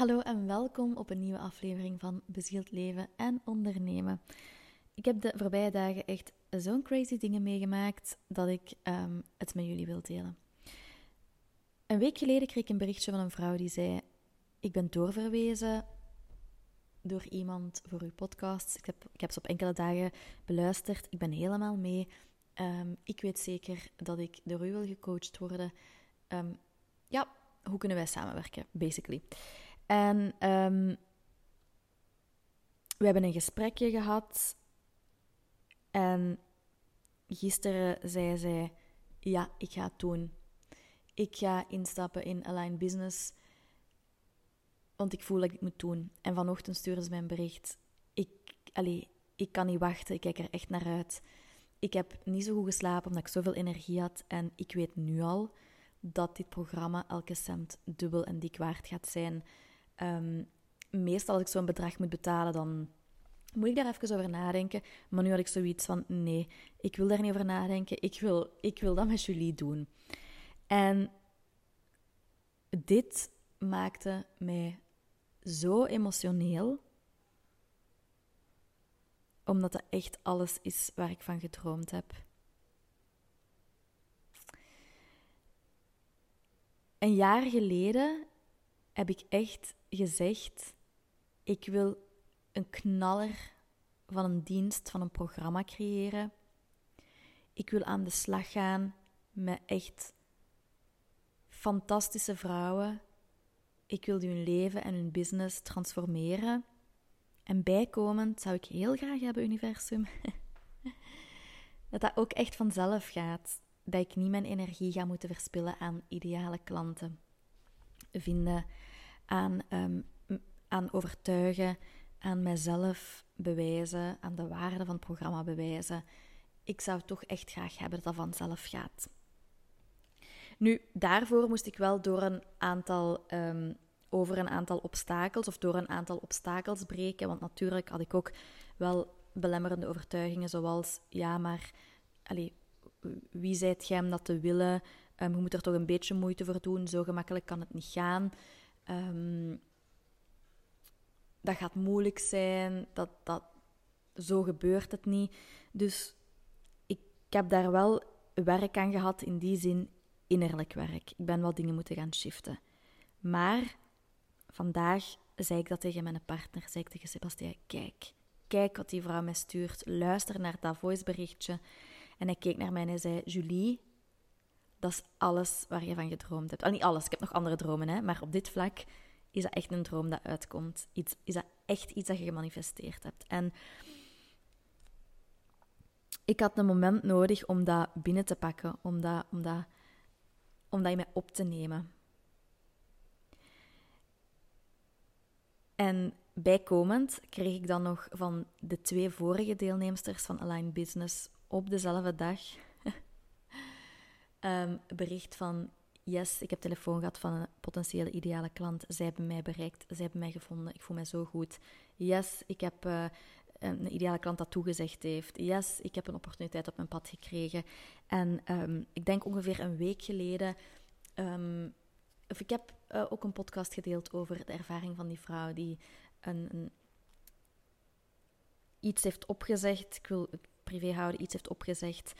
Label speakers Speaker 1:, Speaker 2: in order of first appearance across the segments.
Speaker 1: Hallo en welkom op een nieuwe aflevering van Bezield Leven en Ondernemen. Ik heb de voorbije dagen echt zo'n crazy dingen meegemaakt dat ik um, het met jullie wil delen. Een week geleden kreeg ik een berichtje van een vrouw die zei: Ik ben doorverwezen door iemand voor uw podcast. Ik heb, ik ze op enkele dagen beluisterd. Ik ben helemaal mee. Um, ik weet zeker dat ik door u wil gecoacht worden. Um, ja, hoe kunnen wij samenwerken, basically. En um, we hebben een gesprekje gehad. En gisteren zei zij: Ja, ik ga het doen. Ik ga instappen in Align Business. Want ik voel dat ik het moet doen. En vanochtend stuurde ze mij een bericht. Ik, allee, ik kan niet wachten. Ik kijk er echt naar uit. Ik heb niet zo goed geslapen omdat ik zoveel energie had. En ik weet nu al dat dit programma elke cent dubbel en dik waard gaat zijn. Um, meestal als ik zo'n bedrag moet betalen, dan moet ik daar even over nadenken. Maar nu had ik zoiets van, nee, ik wil daar niet over nadenken. Ik wil, ik wil dat met Julie doen. En dit maakte mij zo emotioneel. Omdat dat echt alles is waar ik van gedroomd heb. Een jaar geleden heb ik echt gezegd: ik wil een knaller van een dienst, van een programma creëren. Ik wil aan de slag gaan met echt fantastische vrouwen. Ik wil hun leven en hun business transformeren. En bijkomend zou ik heel graag hebben, universum, dat dat ook echt vanzelf gaat. Dat ik niet mijn energie ga moeten verspillen aan ideale klanten vinden, aan, um, aan overtuigen, aan mijzelf bewijzen, aan de waarde van het programma bewijzen. Ik zou toch echt graag hebben dat dat vanzelf gaat. Nu, daarvoor moest ik wel door een aantal, um, over een aantal obstakels of door een aantal obstakels breken. Want natuurlijk had ik ook wel belemmerende overtuigingen, zoals ja, maar allez, wie zijt jij om dat te willen? Um, je moet er toch een beetje moeite voor doen. Zo gemakkelijk kan het niet gaan. Um, dat gaat moeilijk zijn. Dat, dat, zo gebeurt het niet. Dus ik, ik heb daar wel werk aan gehad, in die zin innerlijk werk. Ik ben wel dingen moeten gaan shiften. Maar vandaag zei ik dat tegen mijn partner, zei ik tegen Sebastian, kijk, kijk wat die vrouw mij stuurt, luister naar dat voiceberichtje. En hij keek naar mij en hij zei, Julie, dat is alles waar je van gedroomd hebt. Al niet alles, ik heb nog andere dromen, hè, maar op dit vlak is dat echt een droom dat uitkomt. Iets, is dat echt iets dat je gemanifesteerd hebt. En ik had een moment nodig om dat binnen te pakken, om dat, om dat, om dat in mij op te nemen. En bijkomend kreeg ik dan nog van de twee vorige deelnemsters van Align Business op dezelfde dag um, bericht van yes, ik heb telefoon gehad van een potentiële ideale klant. Zij hebben mij bereikt, zij hebben mij gevonden. Ik voel mij zo goed. Yes, ik heb uh, een ideale klant dat toegezegd heeft. Yes, ik heb een opportuniteit op mijn pad gekregen. En um, ik denk ongeveer een week geleden. Um, of ik heb uh, ook een podcast gedeeld over de ervaring van die vrouw die een, een iets heeft opgezegd. Ik wil het privé houden, iets heeft opgezegd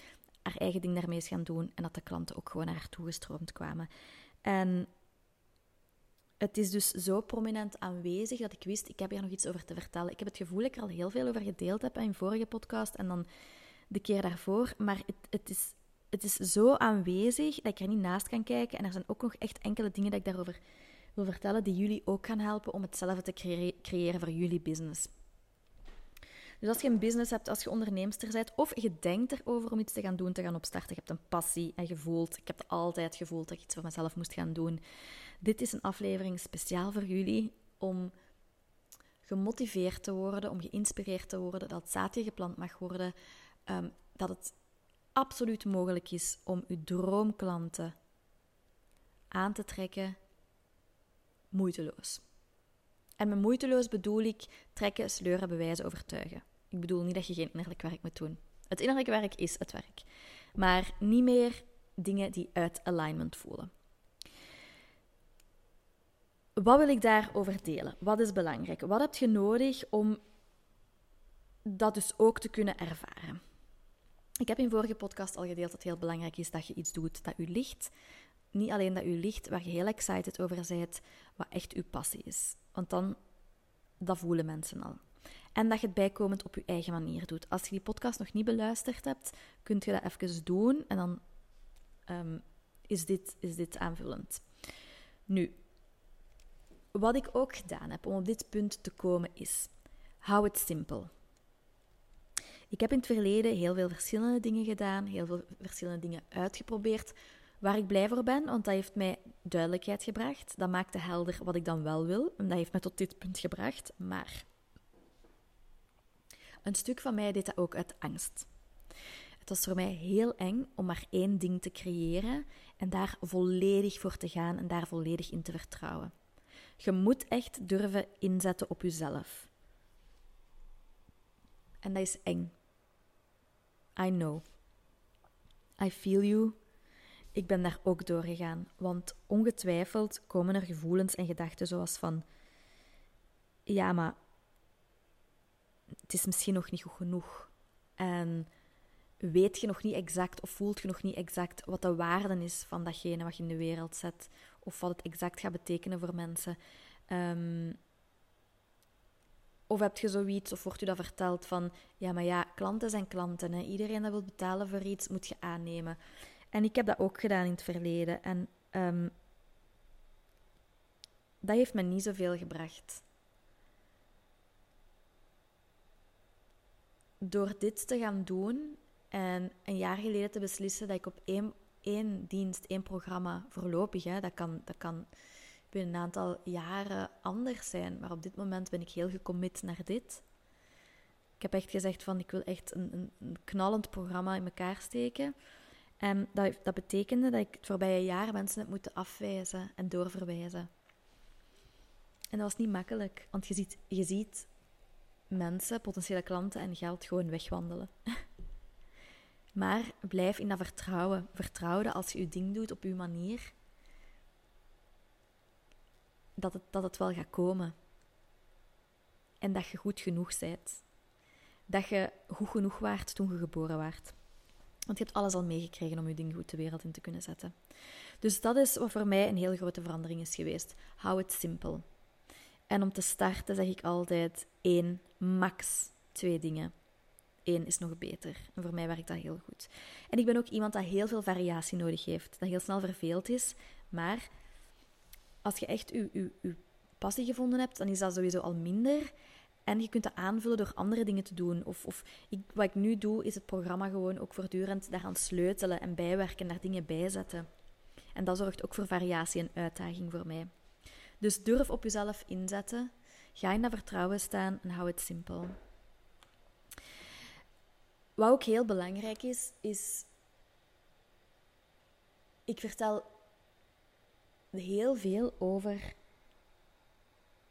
Speaker 1: haar eigen ding daarmee is gaan doen en dat de klanten ook gewoon naar haar toegestroomd kwamen. En het is dus zo prominent aanwezig dat ik wist, ik heb hier nog iets over te vertellen. Ik heb het gevoel dat ik er al heel veel over gedeeld heb in vorige podcast en dan de keer daarvoor, maar het, het, is, het is zo aanwezig dat ik er niet naast kan kijken en er zijn ook nog echt enkele dingen dat ik daarover wil vertellen die jullie ook gaan helpen om hetzelfde te creëren voor jullie business. Dus als je een business hebt, als je onderneemster bent, of je denkt erover om iets te gaan doen, te gaan opstarten, je hebt een passie en je voelt, ik heb altijd gevoeld dat ik iets voor mezelf moest gaan doen. Dit is een aflevering speciaal voor jullie om gemotiveerd te worden, om geïnspireerd te worden, dat het zaadje geplant mag worden, ehm, dat het absoluut mogelijk is om uw droomklanten aan te trekken, moeiteloos. En met moeiteloos bedoel ik trekken, sleuren, bewijzen, overtuigen. Ik bedoel niet dat je geen innerlijk werk moet doen. Het innerlijke werk is het werk. Maar niet meer dingen die uit alignment voelen. wat wil ik daarover delen? Wat is belangrijk? Wat heb je nodig om dat dus ook te kunnen ervaren? Ik heb in vorige podcast al gedeeld dat het heel belangrijk is dat je iets doet dat u ligt. Niet alleen dat u ligt, waar je heel excited over bent, wat echt uw passie is. Want dan, dat voelen mensen al. En dat je het bijkomend op je eigen manier doet. Als je die podcast nog niet beluisterd hebt, kunt je dat even doen en dan ehm, is, dit, is dit aanvullend. Nu, wat ik ook gedaan heb om op dit punt te komen is: hou het simpel. Ik heb in het verleden heel veel verschillende dingen gedaan, heel veel verschillende dingen uitgeprobeerd, waar ik blij voor ben, want dat heeft mij duidelijkheid gebracht. Dat maakte helder wat ik dan wel wil en dat heeft mij tot dit punt gebracht. Maar een stuk van mij deed dat ook uit angst. Het was voor mij heel eng om maar één ding te creëren en daar volledig voor te gaan en daar volledig in te vertrouwen. Je moet echt durven inzetten op jezelf. En dat is eng. I know. I feel you. Ik ben daar ook doorgegaan, want ongetwijfeld komen er gevoelens en gedachten zoals van: ja, maar het is misschien nog niet goed genoeg. En weet je nog niet exact of voelt je nog niet exact wat de waarde is van datgene wat je in de wereld zet, of wat het exact gaat betekenen voor mensen. Um, of heb je zoiets, of wordt u dat verteld van, ja, maar ja, klanten zijn klanten. Hè. Iedereen dat wil betalen voor iets, moet je aannemen. En ik heb dat ook gedaan in het verleden. En um, dat heeft me niet zoveel gebracht. Door dit te gaan doen en een jaar geleden te beslissen dat ik op één, één dienst, één programma voorlopig, hè, dat, kan, dat kan binnen een aantal jaren anders zijn. Maar op dit moment ben ik heel gecommit naar dit. Ik heb echt gezegd van ik wil echt een, een, een knallend programma in elkaar steken. En dat, dat betekende dat ik het voorbije jaar mensen heb moeten afwijzen en doorverwijzen. En dat was niet makkelijk, want je ziet, je ziet mensen, potentiële klanten en geld gewoon wegwandelen. maar blijf in dat vertrouwen. Vertrouw dat als je je ding doet op je manier, dat het, dat het wel gaat komen. En dat je goed genoeg bent. Dat je goed genoeg waart toen je geboren werd. Want je hebt alles al meegekregen om je ding goed de wereld in te kunnen zetten. Dus dat is wat voor mij een heel grote verandering is geweest. Hou het simpel. En om te starten zeg ik altijd één, max twee dingen. Eén is nog beter. En voor mij werkt dat heel goed. En ik ben ook iemand dat heel veel variatie nodig heeft. Dat heel snel verveeld is. Maar als je echt je, passie gevonden hebt, dan is dat sowieso al minder. En je kunt dat aanvullen door andere dingen te doen. Of, of ik, wat ik nu doe, is het programma gewoon ook voortdurend daaraan sleutelen en bijwerken, daar dingen bijzetten. En dat zorgt ook voor variatie en uitdaging voor mij. Dus durf op jezelf inzetten. Ga in dat vertrouwen staan en hou het simpel. Wat ook heel belangrijk is, is. Ik vertel heel veel over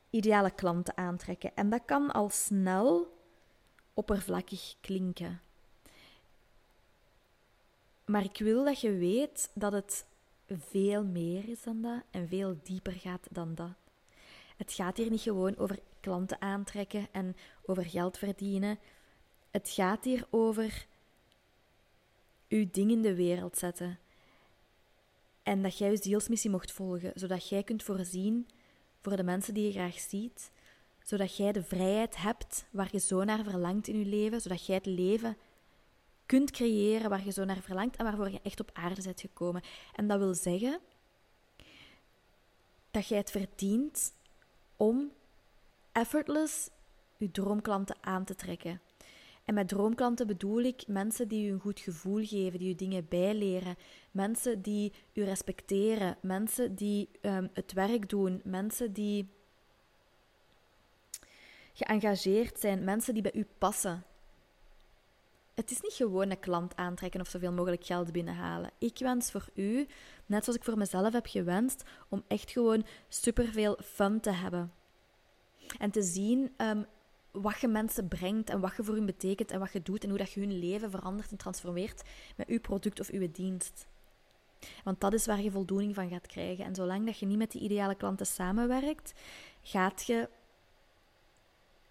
Speaker 1: ideale klanten aantrekken. En dat kan al snel oppervlakkig klinken. Maar ik wil dat je weet dat het veel meer is dan dat en veel dieper gaat dan dat. Het gaat hier niet gewoon over klanten aantrekken en over geld verdienen. Het gaat hier over uw ding in de wereld zetten. En dat jij je zielsmissie mocht volgen, zodat jij kunt voorzien voor de mensen die je graag ziet, zodat jij de vrijheid hebt waar je zo naar verlangt in je leven, zodat jij het leven kunt creëren waar je zo naar verlangt en waarvoor je echt op aarde bent gekomen. En dat wil zeggen dat jij het verdient om effortless je droomklanten aan te trekken. En met droomklanten bedoel ik mensen die u een goed gevoel geven, die u dingen bijleren, mensen die u respecteren, mensen die um, het werk doen, mensen die geëngageerd zijn, mensen die bij u passen. Het is niet gewoon een klant aantrekken of zoveel mogelijk geld binnenhalen. Ik wens voor u, net zoals ik voor mezelf heb gewenst, om echt gewoon superveel fun te hebben. En te zien um, wat je mensen brengt en wat je voor hun betekent en wat je doet en hoe dat je hun leven verandert en transformeert met uw product of uw dienst. Want dat is waar je voldoening van gaat krijgen. En zolang dat je niet met die ideale klanten samenwerkt, gaat je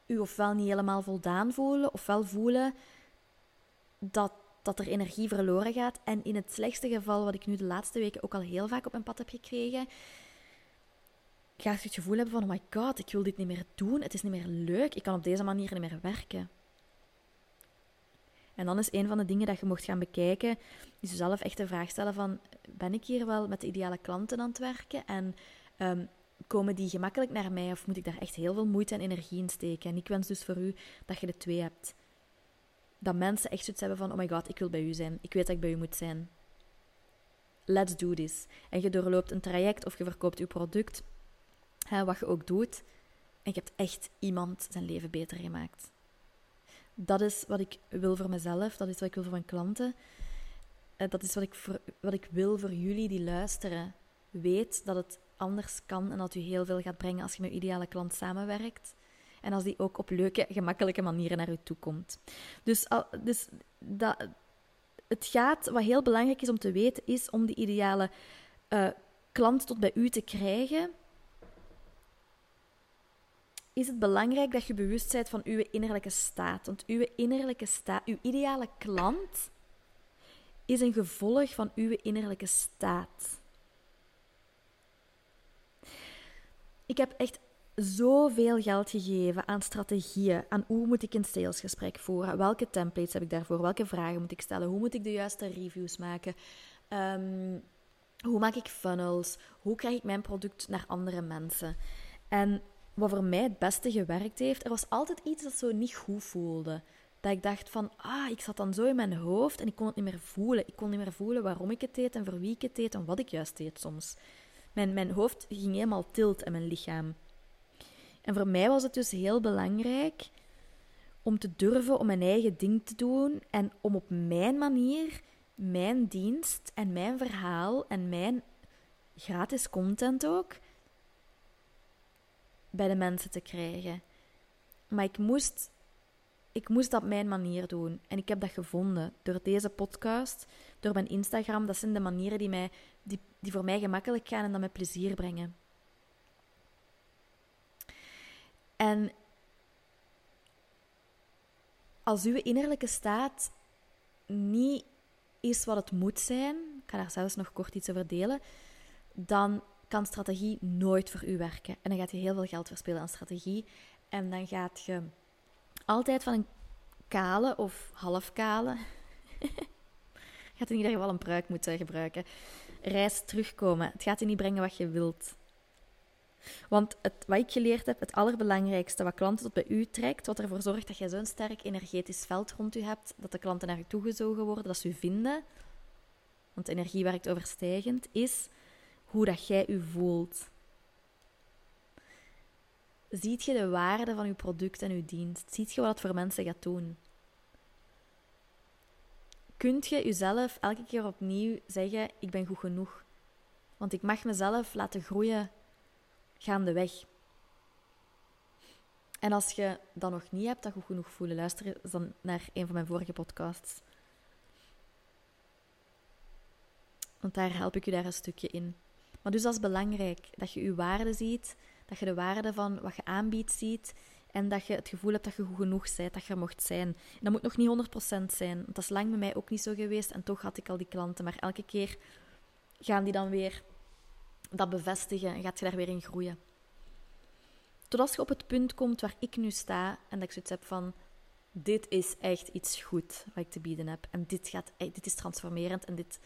Speaker 1: u ofwel niet helemaal voldaan voelen, ofwel voelen dat, dat er energie verloren gaat. En in het slechtste geval, wat ik nu de laatste weken ook al heel vaak op mijn pad heb gekregen, ga je het gevoel hebben van, oh my god, ik wil dit niet meer doen, het is niet meer leuk, ik kan op deze manier niet meer werken. En dan is een van de dingen dat je mocht gaan bekijken, is jezelf echt de vraag stellen van, ben ik hier wel met de ideale klanten aan het werken? En ehm, komen die gemakkelijk naar mij of moet ik daar echt heel veel moeite en energie in steken? En ik wens dus voor u dat je de twee hebt. Dat mensen echt zoiets hebben van, oh my god, ik wil bij u zijn. Ik weet dat ik bij u moet zijn. Let's do this. En je doorloopt een traject of je verkoopt je product, hè, wat je ook doet. En je hebt echt iemand zijn leven beter gemaakt. Dat is wat ik wil voor mezelf, dat is wat ik wil voor mijn klanten. Eh, dat is wat ik, wat ik wil voor jullie die luisteren. Weet dat het anders kan en dat u heel veel gaat brengen als je met uw ideale klant samenwerkt. En als die ook op leuke, gemakkelijke manieren naar u toe komt. Dus, dus dat, het gaat, wat heel belangrijk is om te weten, is om die ideale uh, klant tot bij u te krijgen, is het belangrijk dat je bewust bent van uw innerlijke staat. Want uw innerlijke staat, uw ideale klant, is een gevolg van uw innerlijke staat. Ik heb echt zoveel geld gegeven aan strategieën, aan hoe moet ik een salesgesprek voeren, welke templates heb ik daarvoor, welke vragen moet ik stellen, hoe moet ik de juiste reviews maken, um, hoe maak ik funnels, hoe krijg ik mijn product naar andere mensen. En wat voor mij het beste gewerkt heeft, er was altijd iets dat zo niet goed voelde. Dat ik dacht van, ah, ik zat dan zo in mijn hoofd en ik kon het niet meer voelen. Ik kon niet meer voelen waarom ik het deed en voor wie ik het deed en wat ik juist deed soms. Mijn, mijn hoofd ging helemaal tilt in mijn lichaam. En voor mij was het dus heel belangrijk om te durven om mijn eigen ding te doen en om op mijn manier mijn dienst en mijn verhaal en mijn gratis content ook bij de mensen te krijgen. Maar ik moest, ik moest dat op mijn manier doen. En ik heb dat gevonden door deze podcast, door mijn Instagram. Dat zijn de manieren die, mij, die, die voor mij gemakkelijk gaan en dat mij plezier brengen. En als uw innerlijke staat niet is wat het moet zijn, ik ga daar zelfs nog kort iets over delen, dan kan strategie nooit voor u werken. En dan gaat je heel veel geld verspillen aan strategie. En dan gaat je altijd van een kale of half kale, gaat in ieder geval een pruik moeten gebruiken, reis terugkomen. Het gaat je niet brengen wat je wilt. Want het, wat ik geleerd heb, het allerbelangrijkste wat klanten tot bij u trekt, wat ervoor zorgt dat je zo'n sterk energetisch veld rond u hebt, dat de klanten naar u toegezogen worden, dat ze u vinden, want energie werkt overstijgend, is hoe dat jij u voelt. Ziet je de waarde van uw product en uw dienst? Ziet je wat het voor mensen gaat doen? Kunt je jezelf elke keer opnieuw zeggen: Ik ben goed genoeg? Want ik mag mezelf laten groeien gaandeweg. En als je dat nog niet hebt, dat goed genoeg voelen, luister dan naar een van mijn vorige podcasts. Want daar help ik je daar een stukje in. Maar dus dat is belangrijk, dat je je waarde ziet, dat je de waarde van wat je aanbiedt ziet en dat je het gevoel hebt dat je goed genoeg bent, dat je er mocht zijn. En dat moet nog niet 100% zijn, want dat is lang bij mij ook niet zo geweest en toch had ik al die klanten. Maar elke keer gaan die dan weer dat bevestigen en gaat je daar weer in groeien. Totdat je op het punt komt waar ik nu sta en dat ik zoiets heb van dit is echt iets goed wat ik te bieden heb. En dit, gaat, dit is transformerend en dit...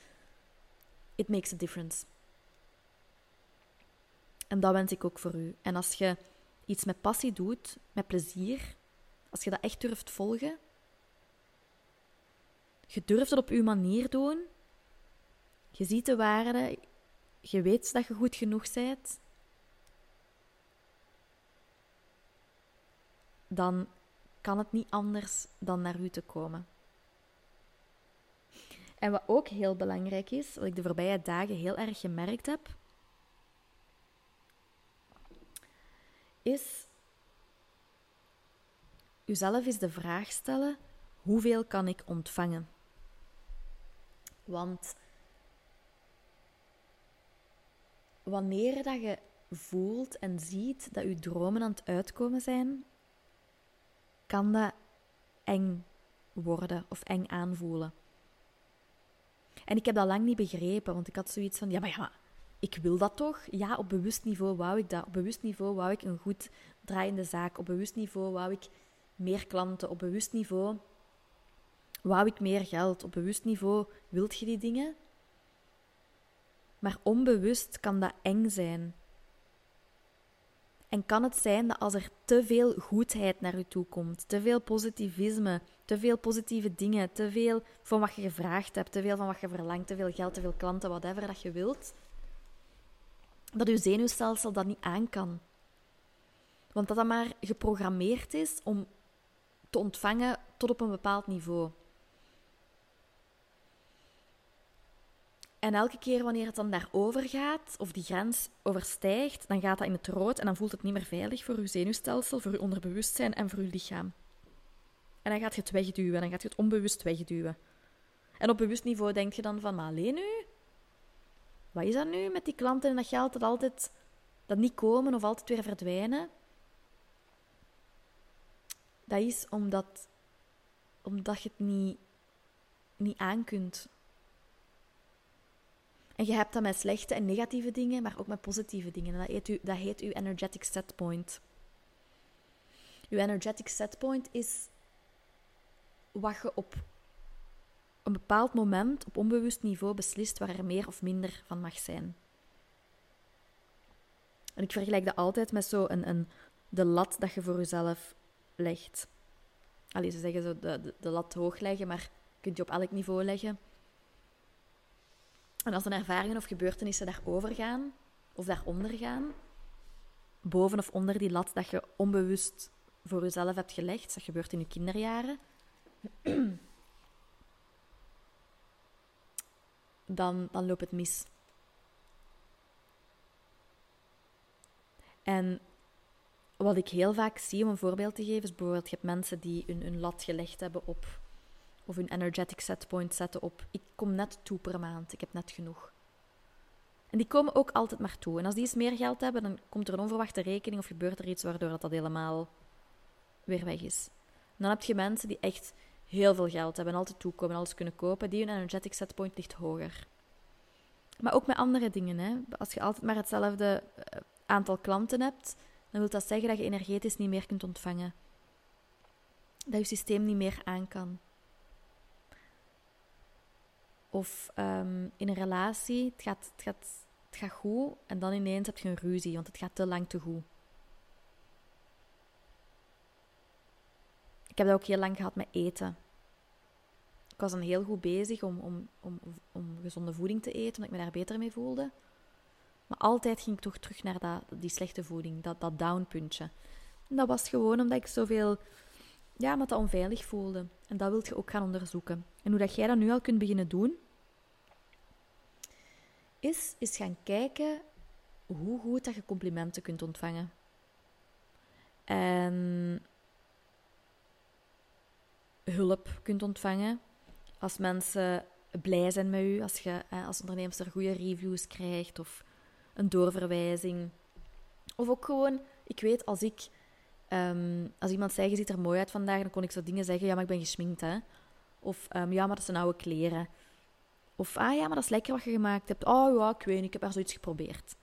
Speaker 1: It makes a difference. En dat wens ik ook voor u. En als je iets met passie doet, met plezier, als je dat echt durft volgen, je durft het op je manier doen, je ziet de waarde, je weet dat je goed genoeg bent, dan kan het niet anders dan naar u te komen. En wat ook heel belangrijk is, wat ik de voorbije dagen heel erg gemerkt heb, is uzelf eens de vraag stellen: hoeveel kan ik ontvangen? Want wanneer dat je voelt en ziet dat je dromen aan het uitkomen zijn, kan dat eng worden of eng aanvoelen. En ik heb dat lang niet begrepen, want ik had zoiets van: ja, maar ja, ik wil dat toch? Ja, op bewust niveau wou ik dat. Op bewust niveau wou ik een goed draaiende zaak. Op bewust niveau wou ik meer klanten. Op bewust niveau wou ik meer geld. Op bewust niveau wilt je die dingen. Maar onbewust kan dat eng zijn. En kan het zijn dat als er te veel goedheid naar je toe komt, te veel positivisme, te veel positieve dingen, te veel van wat je gevraagd hebt, te veel van wat je verlangt, te veel geld, te veel klanten, whatever dat je wilt, dat je zenuwstelsel dat niet aan kan. Want dat dat maar geprogrammeerd is om te ontvangen tot op een bepaald niveau. En elke keer wanneer het dan daarover gaat, of die grens overstijgt, dan gaat dat in het rood en dan voelt het niet meer veilig voor je zenuwstelsel, voor je onderbewustzijn en voor je lichaam. En dan gaat je het wegduwen, dan gaat je het onbewust wegduwen. En op bewust niveau denk je dan van, maar alleen nu? Wat is dat nu met die klanten en dat geld dat altijd dat niet komen of altijd weer verdwijnen? Dat is omdat, omdat je het niet, niet aan kunt. En je hebt dat met slechte en negatieve dingen, maar ook met positieve dingen. En dat heet, u, dat heet uw energetic set point. Uw energetic set point is wat je op een bepaald moment op onbewust niveau beslist waar er meer of minder van mag zijn. En ik vergelijk dat altijd met zo een, een, de lat dat je voor jezelf legt. Allee, ze zeggen zo de, de, de lat hoog leggen, maar kunt je op elk niveau leggen. En als er ervaringen of gebeurtenissen daarover gaan, of daaronder gaan, boven of onder die lat dat je onbewust voor jezelf hebt gelegd, dat gebeurt in je kinderjaren, dan, dan loopt het mis. En wat ik heel vaak zie, om een voorbeeld te geven, is bijvoorbeeld, je hebt mensen die hun, hun lat gelegd hebben op, of hun energetic setpoint zetten op, ik kom net toe per maand, ik heb net genoeg. En die komen ook altijd maar toe. En als die eens meer geld hebben, dan komt er een onverwachte rekening of gebeurt er iets waardoor dat, dat helemaal weer weg is. En dan heb je mensen die echt heel veel geld hebben, altijd toekomen, alles kunnen kopen, die hun energetic setpoint ligt hoger. Maar ook met andere dingen. Hè. Als je altijd maar hetzelfde eh, aantal klanten hebt, dan wil dat zeggen dat je energetisch niet meer kunt ontvangen. Dat je systeem niet meer aan kan. Of um, in een relatie, het gaat, het, gaat, het gaat goed en dan ineens heb je een ruzie, want het gaat te lang te goed. Ik heb dat ook heel lang gehad met eten. Ik was dan heel goed bezig om, om, om, om gezonde voeding te eten, omdat ik me daar beter mee voelde. Maar altijd ging ik toch terug naar dat, die slechte voeding, dat, dat downpuntje. Dat was gewoon omdat ik zoveel, ja, omdat dat onveilig voelde. En dat wil je ook gaan onderzoeken. En hoe dat jij dat nu al kunt beginnen doen, is, is gaan kijken hoe goed dat je complimenten kunt ontvangen. En hulp kunt ontvangen. Als mensen blij zijn met u, als je als ondernemer goede reviews krijgt of een doorverwijzing. Of ook gewoon, ik weet als ik, ehm, als iemand zei je ziet er mooi uit vandaag, dan kon ik zo dingen zeggen, ja maar ik ben gesminkt hè. Of um, ja maar dat zijn oude kleren. Of ah ja maar dat is lekker wat je gemaakt hebt. Oh ja, ik weet niet, ik heb er zoiets geprobeerd.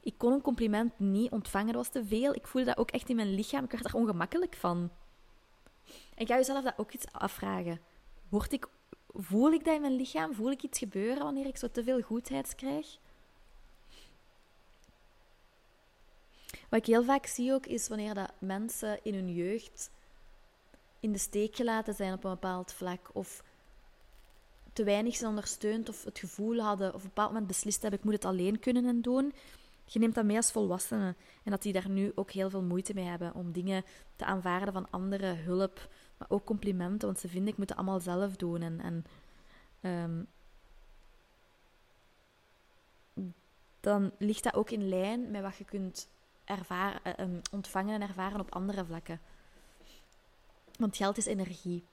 Speaker 1: Ik kon een compliment niet ontvangen, dat was te veel. Ik voelde dat ook echt in mijn lichaam, ik werd er ongemakkelijk van. En ga jezelf dat ook iets afvragen. Ik, voel ik dat in mijn lichaam? Voel ik iets gebeuren wanneer ik zo te veel goedheid krijg? Wat ik heel vaak zie ook, is wanneer dat mensen in hun jeugd in de steek gelaten zijn op een bepaald vlak. Of te weinig zijn ondersteund of het gevoel hadden, of op een bepaald moment beslist hebben, ik moet het alleen kunnen en doen. Je neemt dat mee als volwassenen. En dat die daar nu ook heel veel moeite mee hebben om dingen te aanvaarden van anderen, hulp, maar ook complimenten. Want ze vinden, ik moet het allemaal zelf doen. En, en um, dan ligt dat ook in lijn met wat je kunt eh, ehm, ontvangen en ervaren op andere vlakken. Want geld is energie.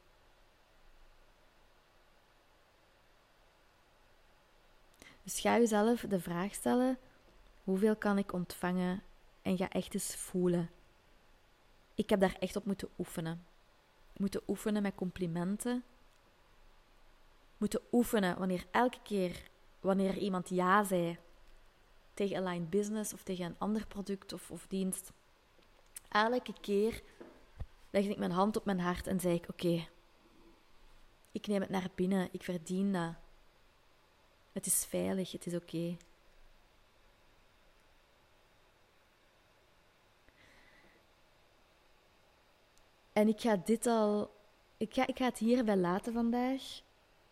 Speaker 1: Dus ga jezelf de vraag stellen: Hoeveel kan ik ontvangen? En ga echt eens voelen. Ik heb daar echt op moeten oefenen. Moeten oefenen met complimenten. Moeten oefenen wanneer elke keer wanneer iemand ja zei tegen Align Business of tegen een ander product of, of dienst. Elke keer legde ik mijn hand op mijn hart en zei ik: Oké, ik neem het naar binnen, ik verdien dat. Het is veilig, het is oké. En ik ga dit al. Ik ga, ik ga het hierbij laten vandaag.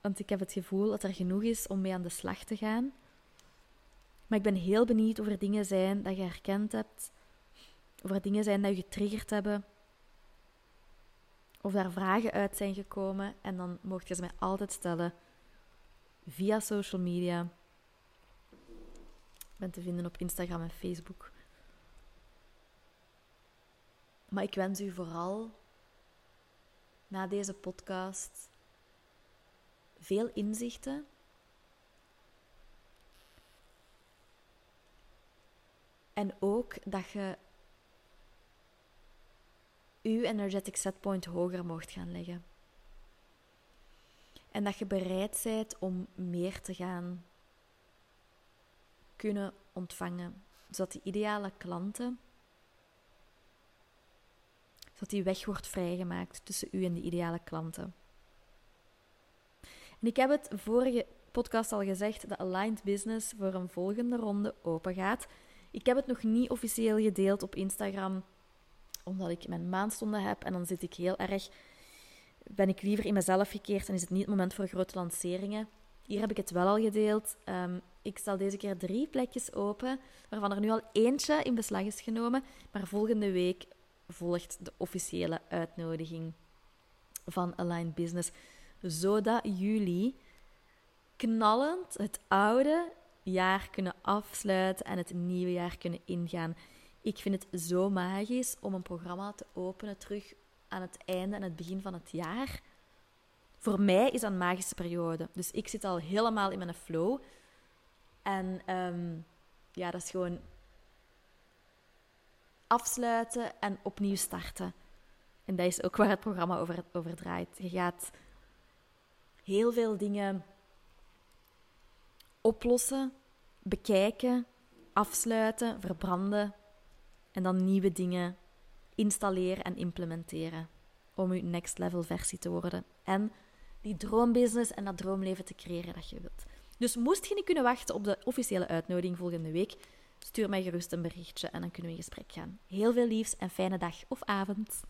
Speaker 1: Want ik heb het gevoel dat er genoeg is om mee aan de slag te gaan. Maar ik ben heel benieuwd of er dingen zijn dat je herkend hebt. Of er dingen zijn dat je getriggerd hebben. Of daar vragen uit zijn gekomen. En dan mocht je ze mij altijd stellen via social media. Ik ben te vinden op Instagram en Facebook. Maar ik wens u vooral na deze podcast veel inzichten. En ook dat je uw energetic setpoint hoger mocht gaan leggen. En dat je bereid bent om meer te gaan kunnen ontvangen. Zodat die ideale klanten, zodat die weg wordt vrijgemaakt tussen u en die ideale klanten. En ik heb het vorige podcast al gezegd dat Aligned Business voor een volgende ronde open gaat. Ik heb het nog niet officieel gedeeld op Instagram, omdat ik mijn maandstonden heb en dan zit ik heel erg ben ik liever in mezelf gekeerd en is het niet het moment voor grote lanceringen. Hier heb ik het wel al gedeeld. Um, ik stel deze keer drie plekjes open, waarvan er nu al eentje in beslag is genomen. Maar volgende week volgt de officiële uitnodiging van Align Business, zodat jullie knallend het oude jaar kunnen afsluiten en het nieuwe jaar kunnen ingaan. Ik vind het zo magisch om een programma te openen terug aan het einde en het begin van het jaar. Voor mij is dat een magische periode. Dus ik zit al helemaal in mijn flow. En um, ja, dat is gewoon afsluiten en opnieuw starten. En dat is ook waar het programma over, over draait. Je gaat heel veel dingen oplossen, bekijken, afsluiten, verbranden en dan nieuwe dingen installeren en implementeren om uw next level versie te worden en die droombusiness en dat droomleven te creëren dat je wilt. Dus moest je niet kunnen wachten op de officiële uitnodiging volgende week, stuur mij gerust een berichtje en dan kunnen we in gesprek gaan. Heel veel liefs en fijne dag of avond.